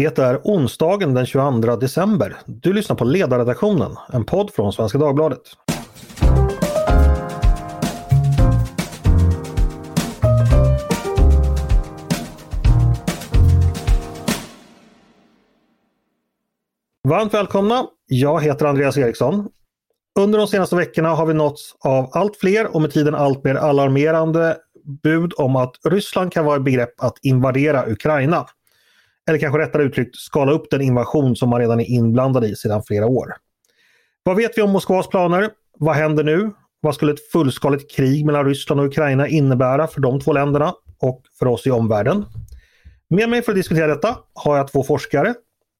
Det är onsdagen den 22 december. Du lyssnar på Ledarredaktionen, en podd från Svenska Dagbladet. Varmt välkomna! Jag heter Andreas Eriksson. Under de senaste veckorna har vi nåtts av allt fler och med tiden allt mer alarmerande bud om att Ryssland kan vara i begrepp att invadera Ukraina. Eller kanske rättare uttryckt skala upp den invasion som man redan är inblandad i sedan flera år. Vad vet vi om Moskvas planer? Vad händer nu? Vad skulle ett fullskaligt krig mellan Ryssland och Ukraina innebära för de två länderna och för oss i omvärlden? Med mig för att diskutera detta har jag två forskare.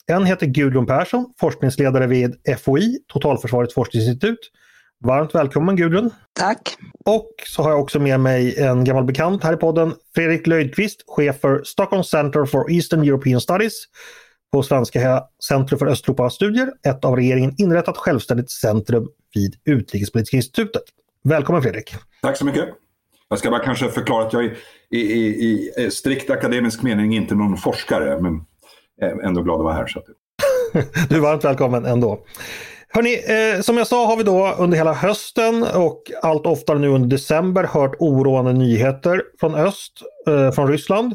En heter Gudrun Persson, forskningsledare vid FOI, Totalförsvarets forskningsinstitut. Varmt välkommen Gudrun! Tack! Och så har jag också med mig en gammal bekant här i podden, Fredrik Löjdqvist, chef för Stockholm Center for Eastern European Studies på Svenska Centrum för Östeuropa-studier, ett av regeringen inrättat självständigt centrum vid Utrikespolitiska institutet. Välkommen Fredrik! Tack så mycket! Jag ska bara kanske förklara att jag är i, i, i strikt akademisk mening inte någon forskare, men ändå glad att vara här. Så att... du är varmt välkommen ändå. Hörni, eh, som jag sa har vi då under hela hösten och allt oftare nu under december hört oroande nyheter från öst, eh, från Ryssland.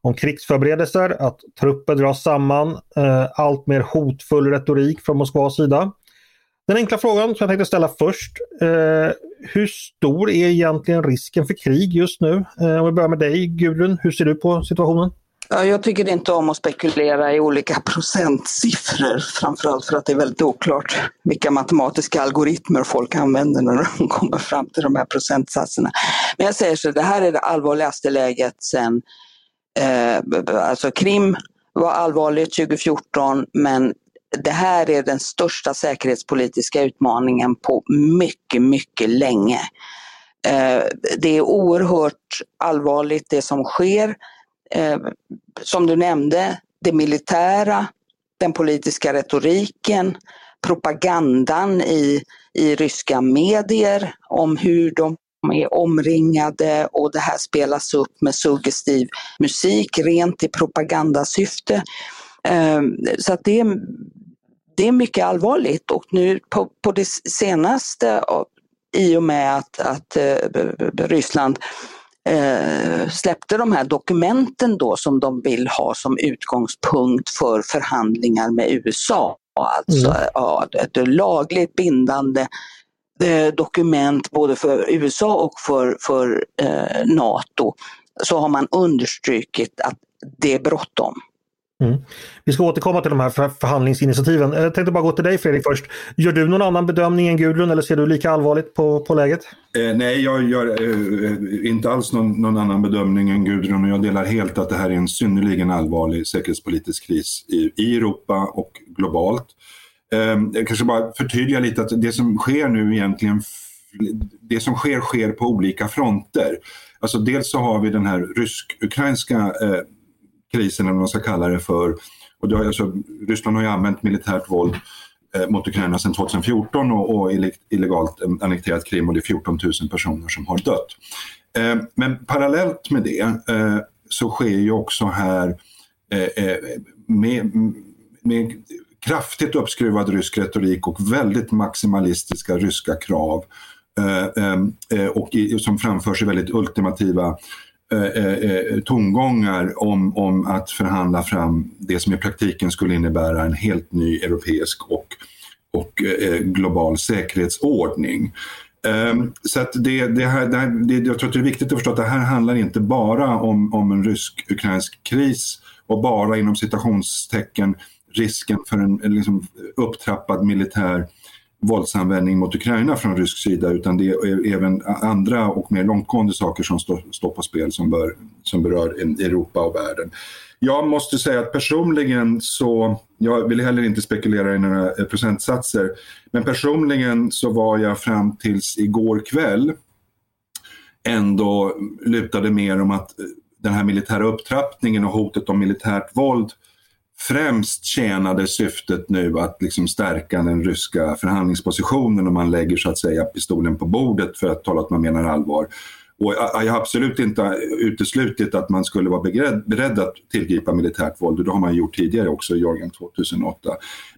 Om krigsförberedelser, att trupper dras samman, eh, allt mer hotfull retorik från Moskvas sida. Den enkla frågan som jag tänkte ställa först. Eh, hur stor är egentligen risken för krig just nu? Eh, om vi börjar med dig Gudrun, hur ser du på situationen? Ja, jag tycker inte om att spekulera i olika procentsiffror, framförallt för att det är väldigt oklart vilka matematiska algoritmer folk använder när de kommer fram till de här procentsatserna. Men jag säger så, det här är det allvarligaste läget sen, eh, alltså Krim var allvarligt 2014, men det här är den största säkerhetspolitiska utmaningen på mycket, mycket länge. Eh, det är oerhört allvarligt det som sker eh, som du nämnde, det militära, den politiska retoriken, propagandan i, i ryska medier om hur de är omringade och det här spelas upp med suggestiv musik rent i propagandasyfte. Eh, så att det, är, det är mycket allvarligt och nu på, på det senaste i och med att, att eh, Ryssland eh, släppte de här dokumenten då som de vill ha som utgångspunkt för förhandlingar med USA. Alltså mm. ja, ett lagligt bindande eh, dokument både för USA och för, för eh, NATO så har man understrukit att det är bråttom. Mm. Vi ska återkomma till de här förhandlingsinitiativen. Jag tänkte bara gå till dig Fredrik först. Gör du någon annan bedömning än Gudrun eller ser du lika allvarligt på, på läget? Eh, nej, jag gör eh, eh inte alls någon, någon, annan bedömning än Gudrun och jag delar helt att det här är en synnerligen allvarlig säkerhetspolitisk kris i, i Europa och globalt. Eh, jag kanske bara förtydliga lite att det som sker nu egentligen det som sker sker på olika fronter. Alltså dels så har vi den här rysk-ukrainska eh, krisen, eller vad man ska kalla det för. Och det har, alltså, Ryssland har ju använt militärt våld eh, mot Ukraina sedan 2014 och, och illegalt annekterat Krim och det är 14 000 personer som har dött. Eh, men parallellt med det eh, så sker ju också här eh, eh med, med kraftigt uppskruvad rysk retorik och väldigt maximalistiska ryska krav eh, eh, och som framförs i väldigt ultimativa Eh, eh, eh, tongångar om, om att förhandla fram det som i praktiken skulle innebära en helt ny europeisk och, och eh, global säkerhetsordning. Um, så att det, det här, det här, det, jag tror att det är viktigt att förstå att det här handlar inte bara om, om en rysk-ukrainsk kris och bara inom citationstecken risken för en, en liksom upptrappad militär våldsanvändning mot Ukraina från rysk sida utan det är även andra och mer långtgående saker som står, står på spel som, bör, som berör Europa och världen. Jag måste säga att personligen så, jag vill heller inte spekulera i några procentsatser, men personligen så var jag fram tills igår kväll ändå lutade mer om att den här militära upptrappningen och hotet om militärt våld främst tjänade syftet nu att liksom stärka den ryska förhandlingspositionen och man lägger så att säga pistolen på bordet för att tala att man menar allvar. Och jag har absolut inte uteslutit att man skulle vara beredd att tillgripa militärt våld och det har man gjort tidigare också i Georgien 2008.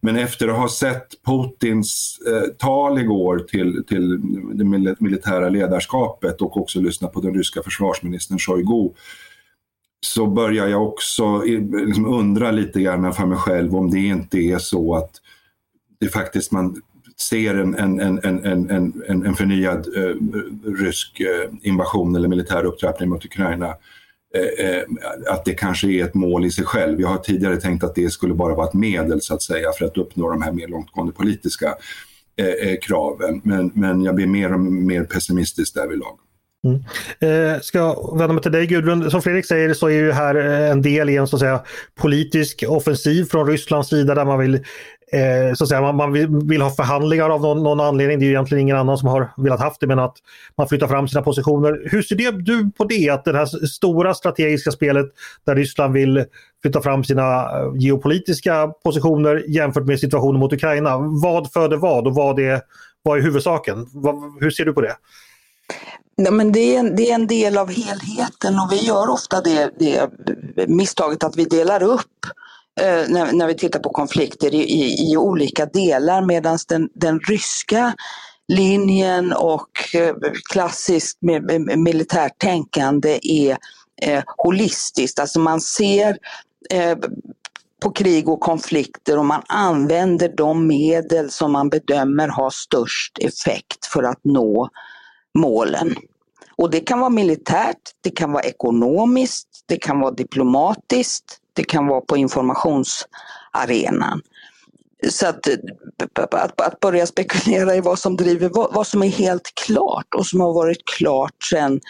Men efter att ha sett Putins eh, tal igår till, till det militära ledarskapet och också lyssnat på den ryska försvarsministern Shoigu så börjar jag också eh, liksom undra lite grann för mig själv om det inte är så att det faktiskt man ser en, en, en, en, en, en förnyad eh, rysk eh, invasion eller militär upptrappning mot Ukraina eh, eh, att det kanske är ett mål i sig själv. Jag har tidigare tänkt att det skulle bara vara ett medel så att säga för att uppnå de här mer långtgående politiska eh, eh kraven. Men, men jag blir mer och mer pessimistisk därvidlag. Mm. Eh, ska jag vända mig till dig Gudrun. Som Fredrik säger så är ju här eh, en del i en så att säga, politisk offensiv från Rysslands sida där man vill Eh, så att säga, man, man vill, vill, ha förhandlingar av någon, någon, anledning. Det är egentligen ingen annan som har velat haft det men att man flyttar fram sina positioner. Hur ser det, du på det? Att det här stora strategiska spelet där Ryssland vill flytta fram sina eh, geopolitiska positioner jämfört med situationen mot Ukraina. Vad föder vad och vad är, vad är huvudsaken? Vad, hur ser du på det? Ja, men det, är en, det är en del av helheten och vi gör ofta det, det misstaget att vi delar upp eh, när, när, vi tittar på konflikter i, i, i olika delar medan den, den ryska linjen och eh, klassiskt med, med, militärt tänkande är eh, holistiskt. Alltså man ser eh, på krig och konflikter och man använder de medel som man bedömer har störst effekt för att nå målen. Och det kan vara militärt, det kan vara ekonomiskt, det kan vara diplomatiskt, det kan vara på informationsarenan. Så att, att, att, börja spekulera i vad som driver vad, vad som är helt klart och som har varit klart sedan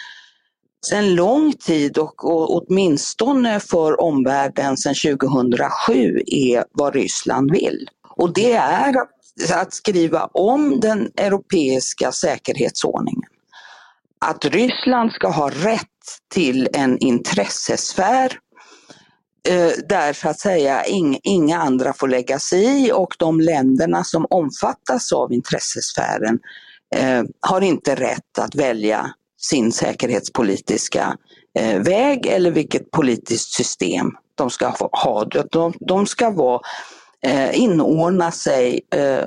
sen lång tid och, och åtminstone för omvärlden sedan 2007 är vad Ryssland vill. Och det är att, att skriva om den europeiska säkerhetsordningen. Att Ryssland ska ha rätt till en intressesfär eh, där så att säga inga andra får lägga sig i och de länderna som omfattas av intressesfären eh, har inte rätt att välja sin säkerhetspolitiska eh, väg eller vilket politiskt system de ska ha. De, de ska vara, eh, inordna sig eh,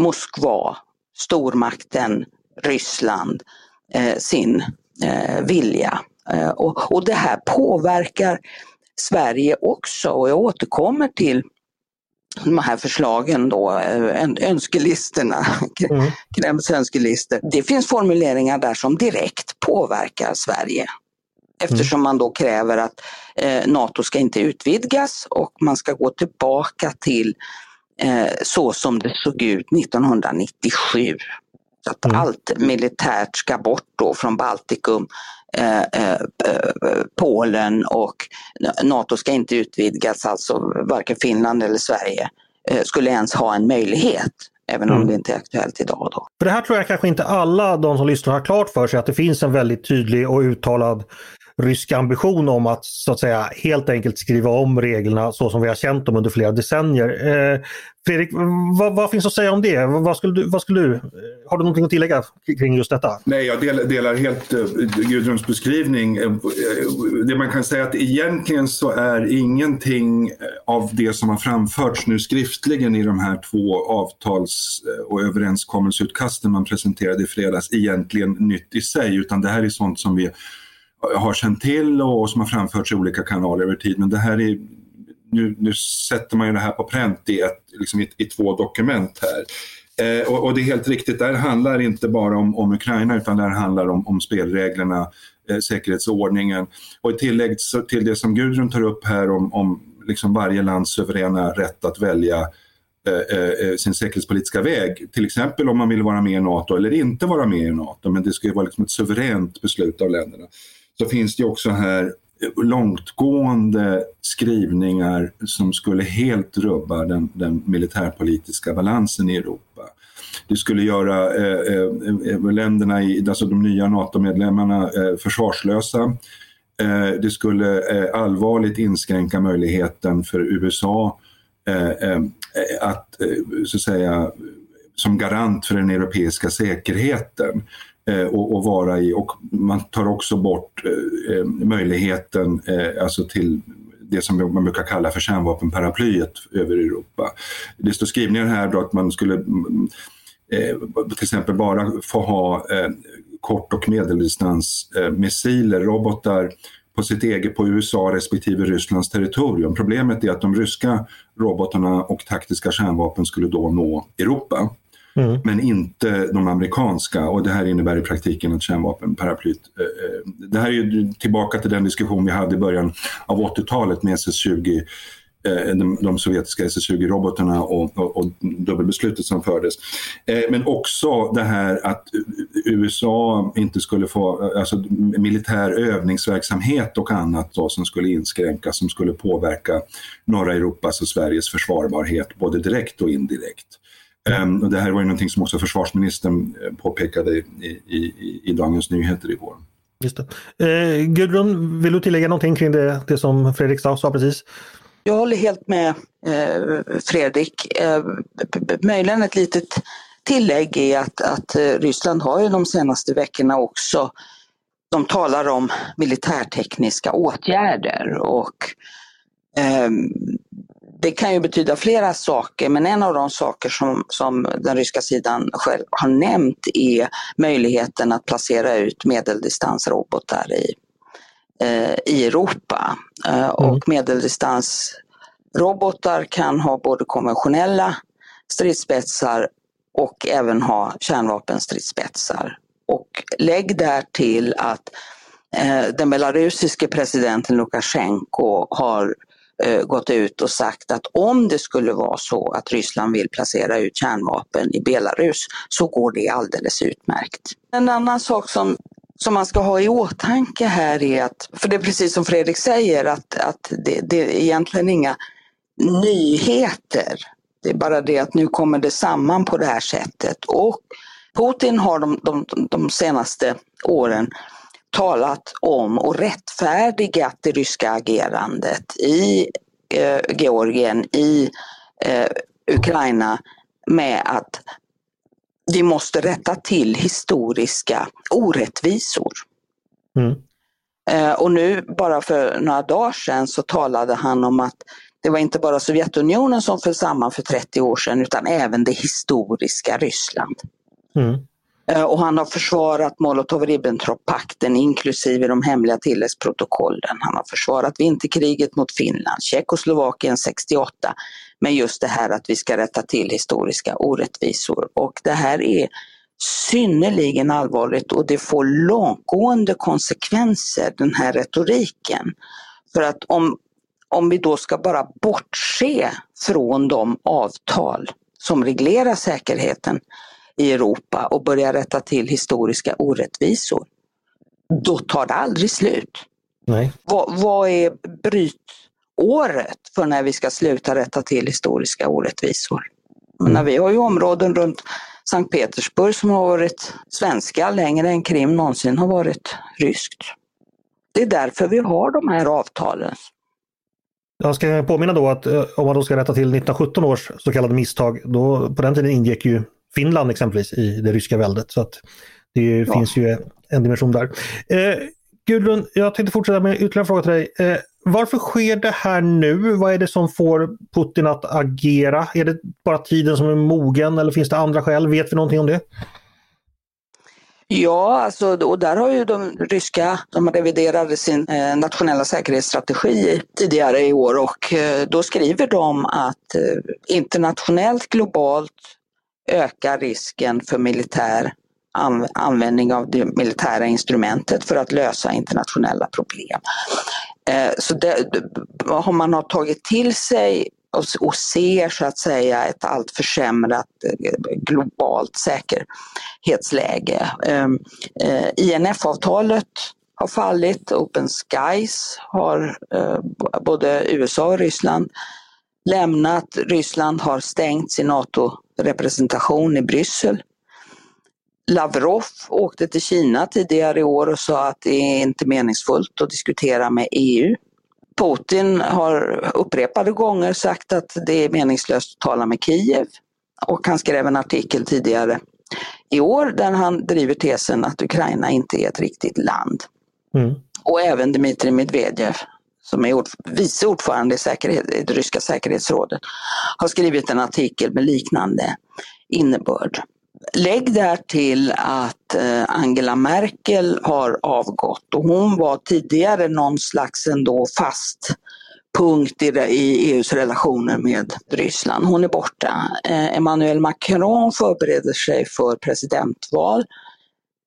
Moskva, stormakten Ryssland, eh, sin eh, vilja. och, och det här påverkar Sverige också och jag återkommer till de här förslagen då, eh, önskelistorna, mm. Kremls önskelistor. Det finns formuleringar där som direkt påverkar Sverige. Eftersom man då kräver att eh, NATO ska inte utvidgas och man ska gå tillbaka till eh, så som det såg ut 1997. Så att mm. allt militärt ska bort då från Baltikum Eh, eh, Polen och NATO ska inte utvidgas, alltså varken Finland eller Sverige eh, skulle ens ha en möjlighet. Även om mm. det inte är aktuellt idag. Då. För det här tror jag kanske inte alla de som lyssnar har klart för sig att det finns en väldigt tydlig och uttalad rysk ambition om att så att säga helt enkelt skriva om reglerna så som vi har känt dem under flera decennier. Eh, Fredrik, vad, vad, finns att säga om det? Vad skulle, du, vad skulle du, eh, har du någonting att tillägga kring just detta? Nej, jag del, delar helt eh, Gudruns beskrivning. Eh, eh, det man kan säga är att egentligen så är ingenting av det som har framförts nu skriftligen i de här två avtals och överenskommelseutkasten man presenterade i fredags egentligen nytt i sig, utan det här är sånt som vi har känt till och som har framförts i olika kanaler över tid. Men det här är, nu, nu sätter man ju det här på pränt i, ett, liksom i, i två dokument här. Eh, och, och, det är helt riktigt, det här handlar inte bara om, om Ukraina utan det här handlar om, om spelreglerna, eh, säkerhetsordningen. Och i tillägg till det som Gudrun tar upp här om, om liksom varje lands suveräna rätt att välja eh, eh, eh, sin säkerhetspolitiska väg. Till exempel om man vill vara med i NATO eller inte vara med i NATO. Men det ska ju vara liksom ett suveränt beslut av länderna så finns det också här långtgående skrivningar som skulle helt rubba den, den militärpolitiska balansen i Europa. Det skulle göra eh, eh, länderna, i, alltså de nya NATO-medlemmarna, eh, försvarslösa. Eh, det skulle eh, allvarligt inskränka möjligheten för USA eh, eh att, eh, så att säga, som garant för den europeiska säkerheten Eh, och, vara i och man tar också bort eh, eh, möjligheten alltså till det som man brukar kalla för kärnvapenparaplyet över Europa. Det står skrivningar här då att man skulle mm, eh, till exempel bara få ha eh, kort och medeldistansmissiler, eh, robotar på sitt eget, på USA respektive Rysslands territorium. Problemet är att de ryska robotarna och taktiska kärnvapen skulle då nå Europa. Mm. Men inte de amerikanska och det här innebär i praktiken att kärnvapenparaplyt... Eh, eh, det här är ju tillbaka till den diskussion vi hade i början av 80-talet med SS-20 eh, de, de sovjetiska SS-20-robotarna och, och, och dubbelbeslutet som fördes. Eh, men också det här att USA inte skulle få, eh, alltså militär övningsverksamhet och annat då, som skulle inskränkas, som skulle påverka norra Europas och Sveriges försvarbarhet både direkt och indirekt. Um, och det här var ju någonting som också försvarsministern eh, påpekade i, i, i Dagens Nyheter igår. Just det. Eh, Gudrun, vill du tillägga någonting kring det, det som Fredrik sa precis? Jag håller helt med eh, Fredrik. Eh, möjligen ett litet tillägg är att, att eh, Ryssland har ju de senaste veckorna också, de talar om militärtekniska åtgärder och eh, det kan ju betyda flera saker, men en av de saker som, som den ryska sidan själv har nämnt är möjligheten att placera ut medeldistansrobotar i, eh, i Europa. Eh, mm. Och medeldistansrobotar kan ha både konventionella stridsspetsar och även ha kärnvapenstridsspetsar. Och lägg där till att eh, den belarusiske presidenten Lukasjenko har Eh, gått ut och sagt att om det skulle vara så att Ryssland vill placera ut kärnvapen i Belarus så går det alldeles utmärkt. En annan sak som som man ska ha i åtanke här är att, för det är precis som Fredrik säger, att, att det, det är egentligen inga nyheter. Det är bara det att nu kommer det samman på det här sättet. Och Putin har de, de, de senaste åren talat om och rättfärdigat det ryska agerandet i eh, Georgien, i eh, Ukraina med att vi måste rätta till historiska orättvisor. Mm. Eh, och nu bara för några dagar sedan så talade han om att det var inte bara Sovjetunionen som föll samman för 30 år sedan utan även det historiska Ryssland. Mm. Eh, och han har försvarat Molotov-Ribbentrop-pakten inklusive de hemliga tilläggsprotokollen. Han har försvarat vinterkriget mot Finland, Tjeckoslovakien 68 med just det här att vi ska rätta till historiska orättvisor. Och det här är synnerligen allvarligt och det får långtgående konsekvenser, den här retoriken. För att om, om vi då ska bara bortse från de avtal som reglerar säkerheten i Europa och börja rätta till historiska orättvisor, då tar det aldrig slut. Nej. Vad, vad är brytåret för när vi ska sluta rätta till historiska orättvisor? Mm. Men vi har ju områden runt Sankt Petersburg som har varit svenska längre än Krim någonsin har varit ryskt. Det är därför vi har de här avtalen. Jag ska påminna då att eh, om man då ska rätta till 1917 års så kallade misstag, då på den tiden ingick ju Finland exempelvis i det ryska väldet. Så att det ja. finns ju en dimension där. Eh, Gudrun, jag tänkte fortsätta med ytterligare en fråga till dig. Eh, varför sker det här nu? Vad är det som får Putin att agera? Är det bara tiden som är mogen eller finns det andra skäl? Vet vi någonting om det? Ja, alltså, och där har ju de ryska, de reviderade sin eh, nationella säkerhetsstrategi tidigare i år och eh, då skriver de att eh, internationellt, globalt ökar risken för militär användning av det militära instrumentet för att lösa internationella problem. Eh, så det, har man har tagit till sig och ser så att säga ett allt försämrat eh, globalt säkerhetsläge. Ehm, eh, INF-avtalet har fallit, Open Skies har eh, både USA och Ryssland lämnat. Ryssland har stängt sin NATO-representation i Bryssel. Lavrov åkte till Kina tidigare i år och sa att det är inte meningsfullt att diskutera med EU. Putin har upprepade gånger sagt att det är meningslöst att tala med Kiev och han skrev en artikel tidigare i år där han driver tesen att Ukraina inte är ett riktigt land. Mm. Och även Dmitrij Medvedev som är vice ordförande i, säkerhet, i det ryska säkerhetsrådet, har skrivit en artikel med liknande innebörd. Lägg där till att eh, Angela Merkel har avgått och hon var tidigare någon slags ändå fast punkt i, EUs e relationer med Ryssland. Hon är borta. Eh, Emmanuel Macron förbereder sig för presidentval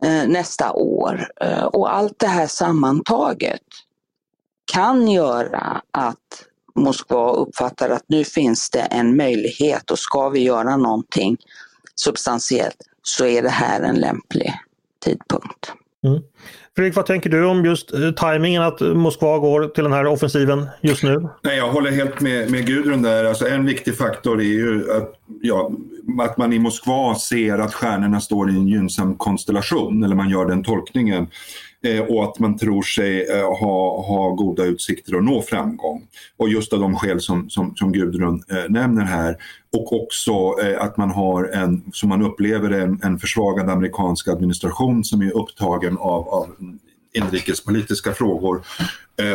eh, nästa år och allt det här sammantaget kan göra att Moskva uppfattar att nu finns det en möjlighet och ska vi göra någonting substantiellt så är det här en lämplig tidpunkt. Mm. Fredrik, vad tänker du om just eh, tajmingen att Moskva går till den här offensiven just nu? Nej, jag håller helt med, med Gudrun där. Alltså, en viktig faktor är ju att, ja, att man i Moskva ser att stjärnorna står i en gynnsam konstellation, eller man gör den tolkningen. Eh, och att man tror sig eh, ha, ha goda utsikter att nå framgång. Och just av de skäl som, som, som Gudrun eh, nämner här. Och också att man har en, som man upplever en, en försvagad amerikansk administration som är upptagen av, av inrikespolitiska frågor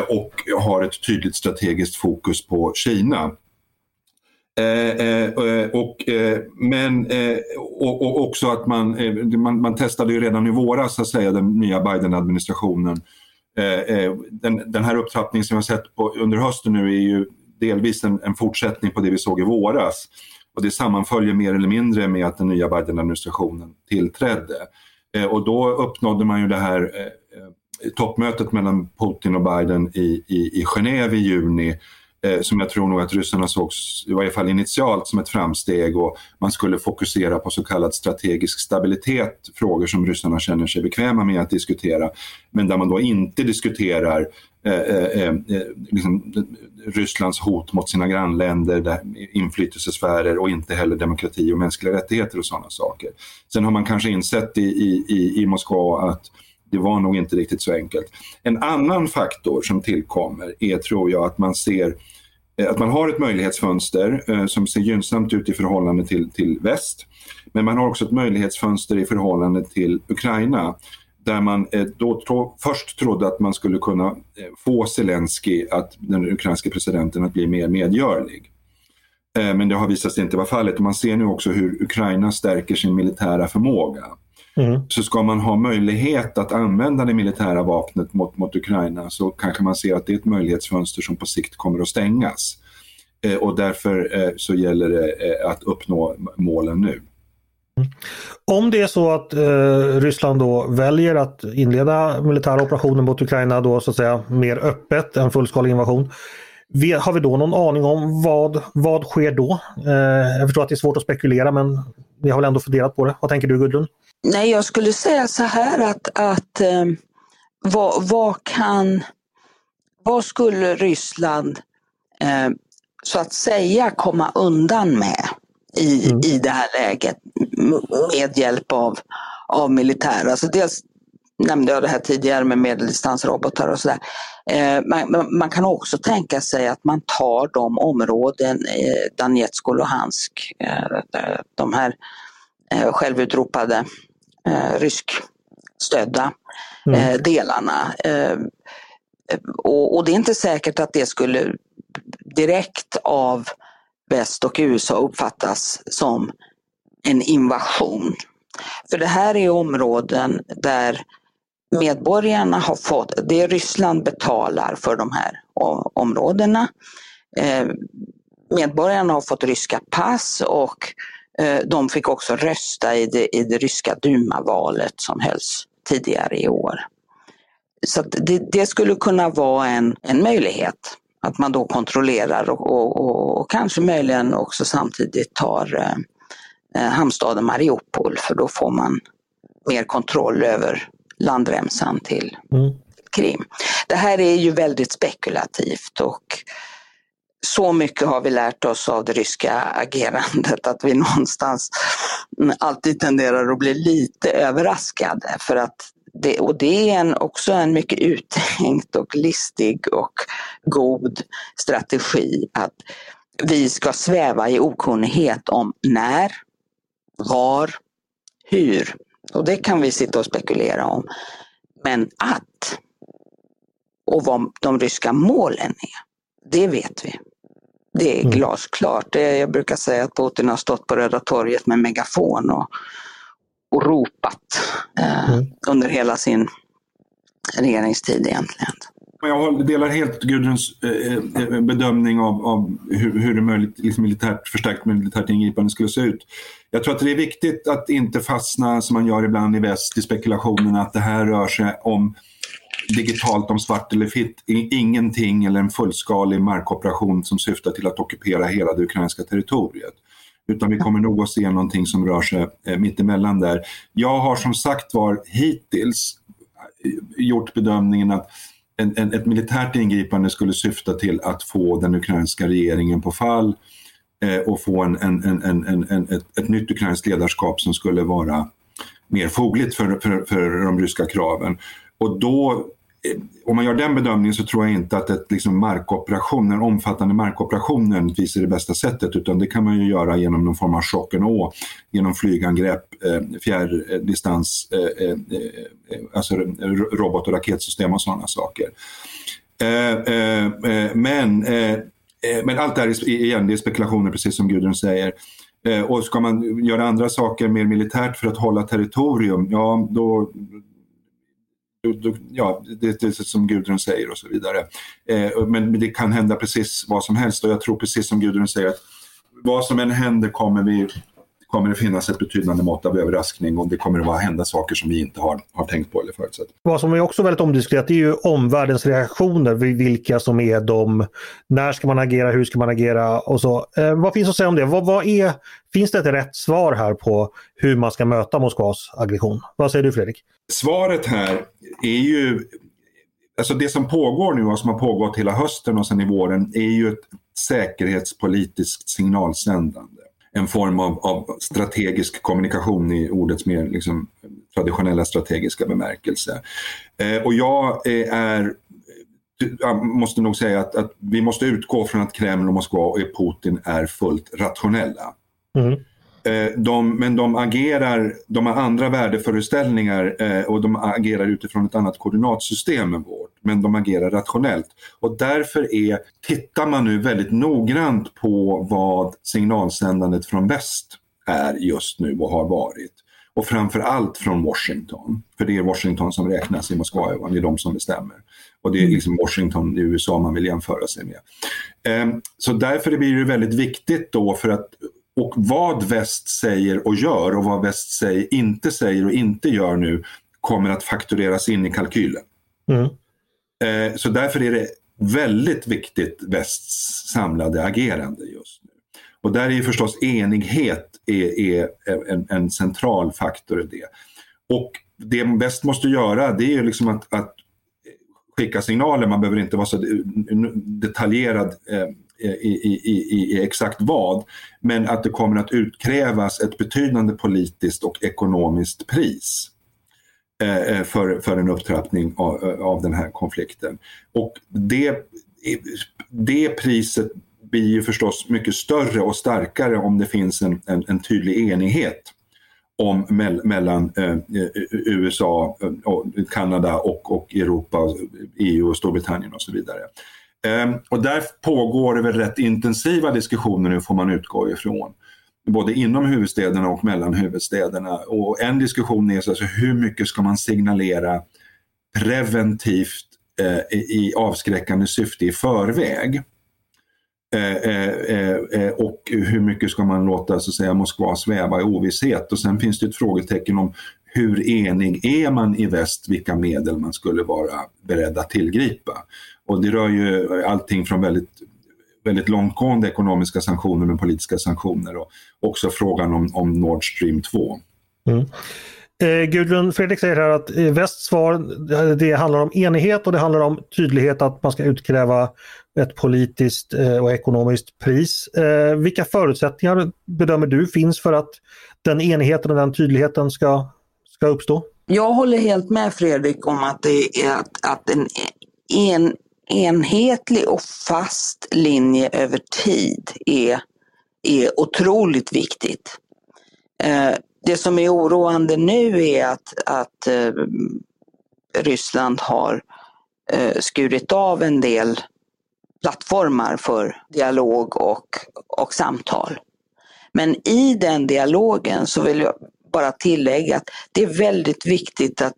och har ett tydligt strategiskt fokus på Kina. Eh, eh, eh, och, men och, och, också att man, man, man, testade ju redan i våras så att säga, den nya Biden-administrationen. Den, den, här upptrappningen som vi har sett på, under hösten nu är ju delvis en, en, fortsättning på det vi såg i våras. Och det sammanföljer mer eller mindre med att den nya Biden-administrationen tillträdde. Och då uppnådde man ju det här toppmötet mellan Putin och Biden i, i, i Genève i juni eh, som jag tror nog att ryssarna såg, i varje fall initialt, som ett framsteg och man skulle fokusera på så kallad strategisk stabilitet, frågor som ryssarna känner sig bekväma med att diskutera, men där man då inte diskuterar eh, eh, eh, eh liksom, Rysslands hot mot sina grannländer, där, inflytelsesfärer och inte heller demokrati och mänskliga rättigheter och sådana saker. Sen har man kanske insett i, i, i Moskva att det var nog inte riktigt så enkelt. En annan faktor som tillkommer är, tror jag, att man ser eh, att man har ett möjlighetsfönster eh, som ser gynnsamt ut i förhållande till, till väst. Men man har också ett möjlighetsfönster i förhållande till Ukraina där man eh, då tro, först trodde att man skulle kunna eh, få Zelensky, att, den ukrainska presidenten, att bli mer medgörlig. Eh, men det har visat sig inte vara fallet och man ser nu också hur Ukraina stärker sin militära förmåga. Mm. Så ska man ha möjlighet att använda det militära vapnet mot, mot Ukraina så kanske man ser att det är ett möjlighetsfönster som på sikt kommer att stängas. Eh, och därför eh, så gäller det eh, att uppnå målen nu. Mm. Om det är så att eh, Ryssland då väljer att inleda militära operationer mot Ukraina då så att säga mer öppet än fullskalig invasion. Vi, har vi då någon aning om vad, vad sker då? Eh, jag förstår att det är svårt att spekulera men vi har väl ändå funderat på det. Vad tänker du Gudrun? Nej, jag skulle säga så här att, att eh, vad, vad, kan, vad skulle Ryssland eh, så att säga komma undan med i, mm. i det här läget med hjälp av, av militär? Alltså dels nämnde jag det här tidigare med medeldistansrobotar och sådär. Eh, man, man, kan också tänka sig att man tar de områden, eh, Donetsk och Luhansk, eh, de här eh, självutropade eh, ryskstödda mm. eh, delarna. Eh, och, och, det är inte säkert att det skulle direkt av väst och USA uppfattas som en invasion. För det här är områden där medborgarna har fått, det Ryssland betalar för de här områdena. Eh, medborgarna har fått ryska pass och de fick också rösta i det, i det ryska Duma-valet som hölls tidigare i år. Så det, det, skulle kunna vara en, en möjlighet att man då kontrollerar och, och, och, och kanske möjligen också samtidigt tar eh, eh, hamnstaden Mariupol för då får man mer kontroll över landremsan till mm. Krim. Det här är ju väldigt spekulativt och så mycket har vi lärt oss av det ryska agerandet att vi någonstans alltid tenderar att bli lite överraskade. För att det, och det är en, också en mycket uttänkt och listig och god strategi att vi ska sväva i okunnighet om när, var, hur, och det kan vi sitta och spekulera om. Men att, och vad de ryska målen är, det vet vi. Det är mm. glasklart. Jag brukar säga att Putin har stått på Röda torget med megafon och, och ropat eh, mm. under hela sin regeringstid egentligen. Jag delar helt Gudruns eh, eh, bedömning av, av hur, hur det möjligt, liksom militärt, förstärkt militärt ingripande skulle se ut. Jag tror att det är viktigt att inte fastna, som man gör ibland i väst, i spekulationen att det här rör sig om digitalt om svart eller vitt, ingenting eller en fullskalig markoperation som syftar till att ockupera hela det ukrainska territoriet. Utan vi kommer nog att se någonting som rör sig eh, mittemellan där. Jag har som sagt var hittills eh, gjort bedömningen att en, en, ett militärt ingripande skulle syfta till att få den ukrainska regeringen på fall eh, och få en, en, ett, ett nytt ukrainskt ledarskap som skulle vara mer fogligt för, för, för de ryska kraven. Och då Eh, om man gör den bedömningen så tror jag inte att ett liksom markoperation, en omfattande markoperation nödvändigtvis är det bästa sättet utan det kan man ju göra genom någon form av chock and awe, genom flygangrepp, eh, fjärrdistans, eh, eh, eh alltså robot och raketsystem och sådana saker. Eh, eh men, men allt det här är, igen, det är spekulationer precis som Gudrun säger. Och ska man göra andra saker mer militärt för att hålla territorium, ja då, ja, det, det är som Gudrun säger och så vidare. Eh, men det kan hända precis vad som helst och jag tror precis som Gudrun säger att vad som än händer kommer vi kommer det finnas ett betydande mått av överraskning och det kommer att hända saker som vi inte har, har tänkt på eller förutsett. Vad som är också väldigt omdiskuterat är ju omvärldens reaktioner, vilka som är de, när ska man agera, hur ska man agera och så. Eh, vad finns att säga om det? Vad, vad, är, finns det ett rätt svar här på hur man ska möta Moskvas aggression? Vad säger du Fredrik? Svaret här är ju Alltså det som pågår nu och som har pågått hela hösten och sen i våren är ju ett säkerhetspolitiskt signalsändande en form av, av, strategisk kommunikation i ordets mer liksom, traditionella strategiska bemärkelse. Eh, och jag eh, är jag måste nog säga att, att, vi måste utgå från att Kreml och Moskva och Putin är fullt rationella. Mm. Eh, de, men de agerar, de har andra värdeföreställningar eh, och de agerar utifrån ett annat koordinatsystem än vårt. Men de agerar rationellt. Och därför är, tittar man nu väldigt noggrant på vad signalsändandet från väst är just nu och har varit. Och framför allt från Washington. För det är Washington som räknas i Moskva, det är de som bestämmer. Och det är liksom Washington i USA man vill jämföra sig med. Eh, så därför blir det väldigt viktigt då för att och vad väst säger och gör och vad väst säger, inte säger och inte gör nu kommer att faktureras in i kalkylen. Mm. Eh, så därför är det väldigt viktigt västs samlade agerande just nu. Och där är ju förstås enighet är, är en, en, central faktor i det. Och det väst måste göra det är ju liksom att, att skicka signaler, man behöver inte vara så detaljerad eh, i, i, i, i, exakt vad, men att det kommer att utkrävas ett betydande politiskt och ekonomiskt pris Eh, eh, för, för en upptrappning av, eh, av den här konflikten. Och det, det priset blir ju förstås mycket större och starkare om det finns en, en, en tydlig enighet om me mellan eh, USA, och Kanada och, och Europa, EU och Storbritannien och så vidare. Eh, och där pågår det väl rätt intensiva diskussioner nu får man utgå ifrån. Både inom huvudstäderna och mellan huvudstäderna. Och en diskussion är alltså hur mycket ska man signalera preventivt eh, i avskräckande syfte i förväg. Eh, eh, eh, eh, och hur mycket ska man låta så att säga, Moskva sväva i ovisshet. Och sen finns det ett frågetecken om hur enig är man i väst vilka medel man skulle vara beredd att tillgripa. Och det rör ju allting från väldigt, väldigt långtgående ekonomiska sanktioner med politiska sanktioner och också frågan om, om Nord Stream 2. Mm. Eh, Gudrun Fredrik säger här att eh, västs svar det handlar om enighet och det handlar om tydlighet att man ska utkräva ett politiskt eh, och ekonomiskt pris. Eh, vilka förutsättningar bedömer du finns för att den enigheten och den tydligheten ska, ska uppstå? Jag håller helt med Fredrik om att, det är att, att en, en enhetlig och fast linje över tid är, är otroligt viktigt. Eh, det som är oroande nu är att, att eh, Ryssland har eh, skurit av en del plattformar för dialog och, och samtal. Men i den dialogen så vill jag bara tillägga att det är väldigt viktigt att,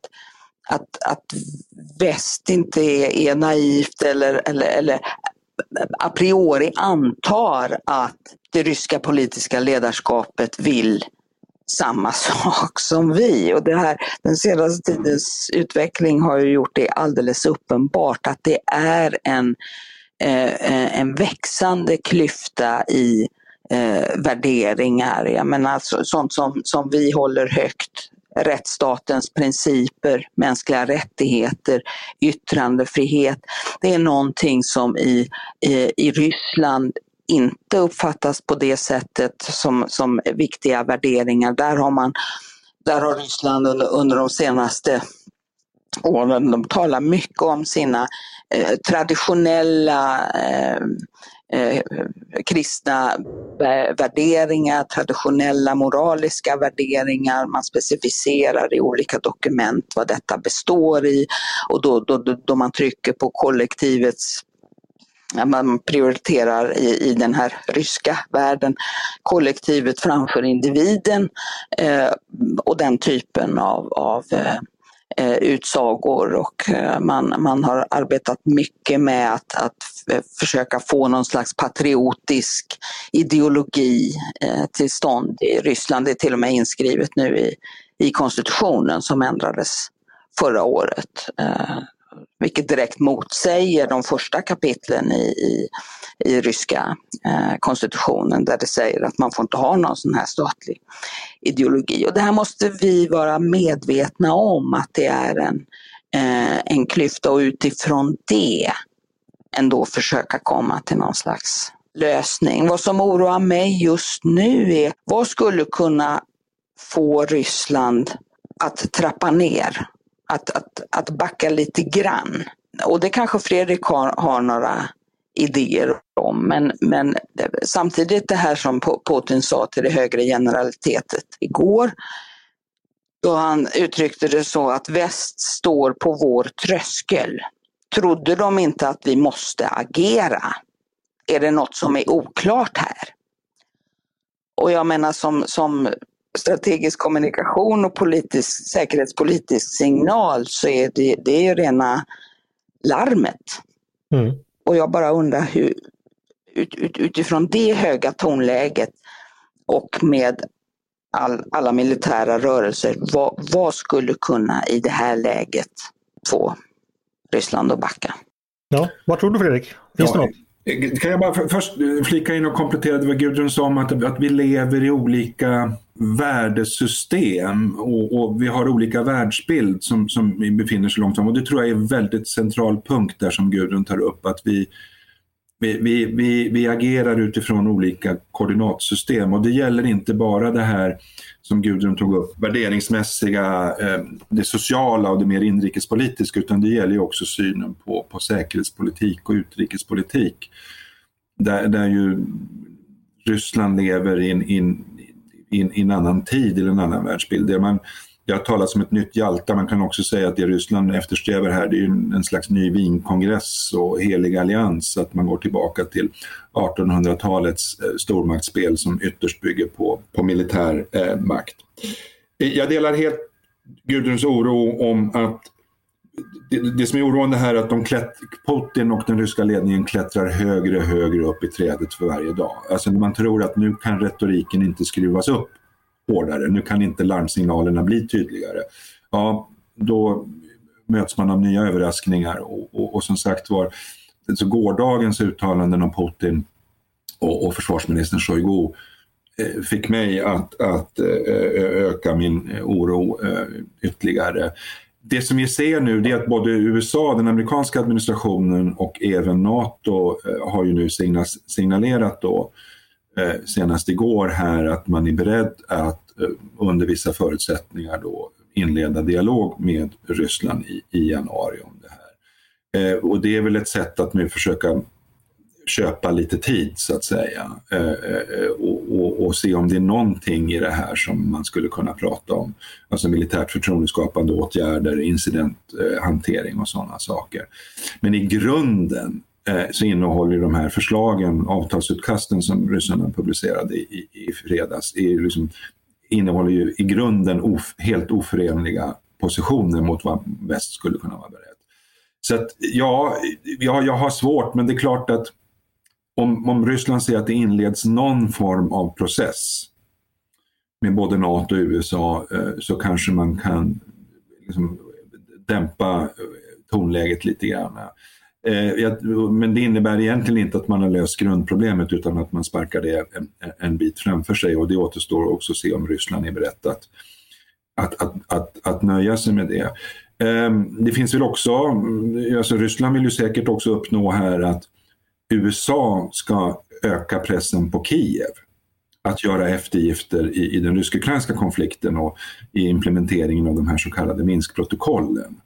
att, att väst inte är, är naivt eller, eller, eller a priori antar att det ryska politiska ledarskapet vill samma sak som vi. Och det här, den senaste tidens utveckling har ju gjort det alldeles uppenbart att det är en, eh, eh en växande klyfta i eh, värderingar. Jag menar, alltså, sånt som, som vi håller högt rättsstatens principer, mänskliga rättigheter, yttrandefrihet. Det är någonting som i, i, i Ryssland inte uppfattas på det sättet som, som viktiga värderingar. Där har, man, där har Ryssland under, under de senaste åren, de talar mycket om sina eh, traditionella eh, eh, kristna eh, värderingar, traditionella moraliska värderingar. Man specificerar i olika dokument vad detta består i och då, då, då man trycker på kollektivets man prioriterar i, i den här ryska världen kollektivet framför individen eh, och den typen av, av eh, eh utsagor och eh, man, man har arbetat mycket med att, att Eh, försöka få någon slags patriotisk ideologi eh, till stånd i Ryssland. Det är till och med inskrivet nu i, i konstitutionen som ändrades förra året. Eh, vilket direkt motsäger de första kapitlen i, i, i ryska eh, konstitutionen där det säger att man får inte ha någon sån här statlig ideologi. Och det här måste vi vara medvetna om att det är en, eh, en klyfta och utifrån det ändå försöka komma till någon slags lösning. Vad som oroar mig just nu är vad skulle kunna få Ryssland att trappa ner att, att, att backa lite grann. Och det kanske Fredrik har, har några idéer om. Men, men samtidigt det här som Putin sa till det högre generalitetet igår, då han uttryckte det så att väst står på vår tröskel. Trodde de inte att vi måste agera? Är det något som är oklart här? Och jag menar som, som strategisk kommunikation och politisk, säkerhetspolitisk signal så är det, det är ju rena larmet. Mm. Och jag bara undrar hur, ut, ut, utifrån det höga tonläget och med all, alla militära rörelser, vad, vad, skulle kunna i det här läget få Ryssland att backa? Ja, vad tror du Fredrik? Finns ja, det något? Kan jag bara först flika in och komplettera det vad Gudrun sa om att, att vi lever i olika värdesystem och, och, vi har olika världsbild som, som vi befinner sig långt fram. Och det tror jag är en väldigt central punkt där som Gudrun tar upp. Att vi, vi, vi, vi, vi agerar utifrån olika koordinatsystem och det gäller inte bara det här som Gudrun tog upp, värderingsmässiga, eh, det sociala och det mer inrikespolitiska utan det gäller ju också synen på, på säkerhetspolitik och utrikespolitik. Där, där ju Ryssland lever i en, in, in, in, annan tid, i en annan världsbild. Där man, jag har talat om ett nytt Jalta, man kan också säga att det Ryssland eftersträvar här det är en slags ny Wienkongress och helig allians, att man går tillbaka till 1800-talets eh, stormaktsspel som ytterst bygger på, på militär eh, makt. Eh, jag delar helt Gudruns oro om att det, det som är oroande här är att de klätt, Putin och den ryska ledningen klättrar högre och högre upp i trädet för varje dag. Alltså man tror att nu kan retoriken inte skruvas upp hårdare. Nu kan inte larmsignalerna bli tydligare. Ja, då möts man av nya överraskningar och, och, och som sagt var, så gårdagens uttalanden om Putin och, och försvarsministern Shoigu eh, fick mig att, att eh, öka min oro eh, ytterligare. Det som vi ser nu det är att både USA, den amerikanska administrationen och även NATO har ju nu signalerat då eh, Eh, senast igår här att man är beredd att eh, under vissa förutsättningar då inleda dialog med Ryssland i, i januari om det här. Eh, och det är väl ett sätt att nu försöka köpa lite tid så att säga eh, eh och, och, och, se om det är någonting i det här som man skulle kunna prata om. Alltså militärt förtroendeskapande åtgärder, incidenthantering och sådana saker. Men i grunden Eh, så innehåller de här förslagen, avtalsutkasten som ryssarna publicerade i, i fredags, är liksom, innehåller ju i grunden of, helt oförenliga positioner mot vad väst skulle kunna vara beredd. Så att, ja, ja, jag har svårt, men det är klart att om, om Ryssland säger att det inleds någon form av process med både NATO och USA eh, så kanske man kan liksom, dämpa tonläget lite grann. Eh, men det innebär egentligen inte att man har löst grundproblemet utan att man sparkar det en, en bit framför sig och det återstår också att se om Ryssland är berett att, att, att, att, att nöja sig med det. Eh, det finns väl också, mm, alltså Ryssland vill ju säkert också uppnå här att USA ska öka pressen på Kiev att göra eftergifter i, i den rysk-ukrainska konflikten och i implementeringen av de här så kallade Minskprotokollen.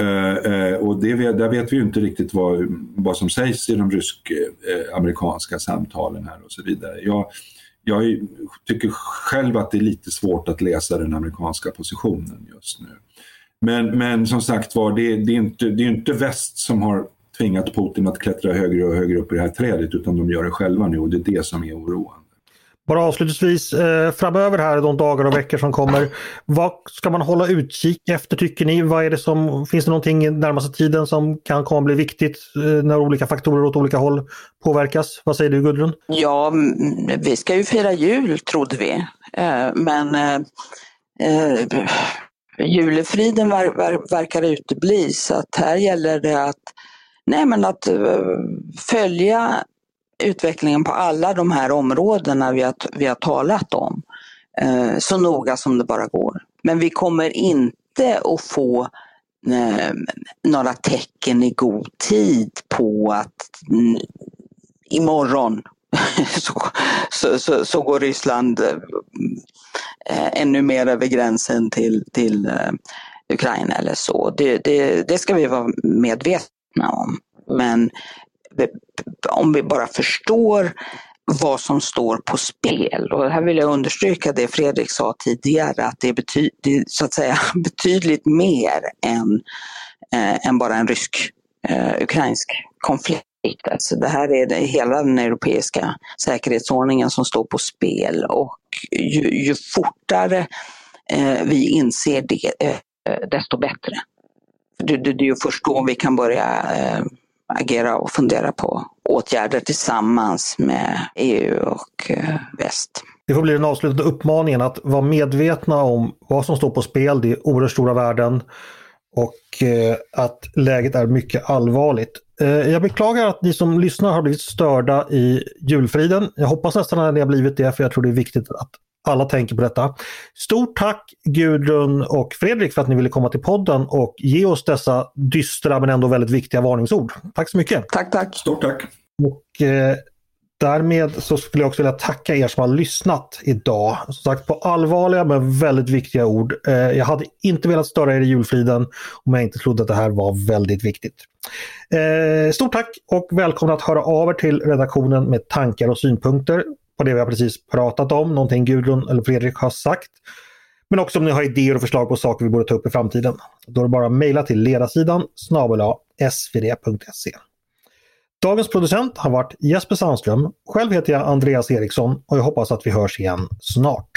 Eh, eh, och det, där vet vi ju inte riktigt vad, vad som sägs i de rysk-amerikanska eh, samtalen här och så vidare. Jag, jag tycker själv att det är lite svårt att läsa den amerikanska positionen just nu. Men, men som sagt var, det, det, är inte, det är inte väst som har tvingat Putin att klättra högre och högre upp i det här trädet utan de gör det själva nu och det är det som är oroande. Bara avslutningsvis eh, framöver här de dagar och veckor som kommer. Vad ska man hålla utkik efter tycker ni? Vad är det som, finns det någonting närmaste tiden som kan komma bli viktigt eh, när olika faktorer åt olika håll påverkas? Vad säger du Gudrun? Ja, mm, vi ska ju fira jul trodde vi. Eh, men eh, eh, julefriden ver, ver, verkar utebli så att här gäller det att Nej, men att eh, följa utvecklingen på alla de här områdena vi har, vi har talat om eh, så noga som det bara går. Men vi kommer inte att få eh, några tecken i god tid på att mm, imorgon så, så, så, så, går Ryssland eh, ännu mer över gränsen till, till eh, Ukraina eller så. Det, det, det ska vi vara medvetna medvetna om. Men om vi bara förstår vad som står på spel. Och här vill jag understryka det Fredrik sa tidigare, att det är, bety det så att säga betydligt mer än, eh, än bara en rysk-ukrainsk eh, konflikt. Alltså det här är det, hela den europeiska säkerhetsordningen som står på spel och ju, ju fortare eh, vi inser det, eh, desto bättre det, det, det är ju först då vi kan börja eh, agera och fundera på åtgärder tillsammans med EU och eh, väst. Det får bli den avslutande uppmaningen att vara medvetna om vad som står på spel. Det är oerhört stora värden och eh, att läget är mycket allvarligt. Eh, jag beklagar att ni som lyssnar har blivit störda i julfriden. Jag hoppas nästan att ni har blivit det för jag tror det är viktigt att alla tänker på detta. Stort tack Gudrun och Fredrik för att ni ville komma till podden och ge oss dessa dystra men ändå väldigt viktiga varningsord. Tack så mycket! Tack, tack! Stort tack! Och, eh, Därmed så skulle jag också vilja tacka er som har lyssnat idag. Som sagt på allvarliga men väldigt viktiga ord. Eh, jag hade inte velat störa er i julfriden om jag inte trodde att det här var väldigt viktigt. Eh, stort tack och välkomna att höra av er till redaktionen med tankar och synpunkter på det vi har precis pratat om, någonting Gudrun eller Fredrik har sagt. Men också om ni har idéer och förslag på saker vi borde ta upp i framtiden. Då är det bara att mejla till ledarsidan snabel svd.se. Dagens producent har varit Jesper Sandström. Själv heter jag Andreas Eriksson och jag hoppas att vi hörs igen snart.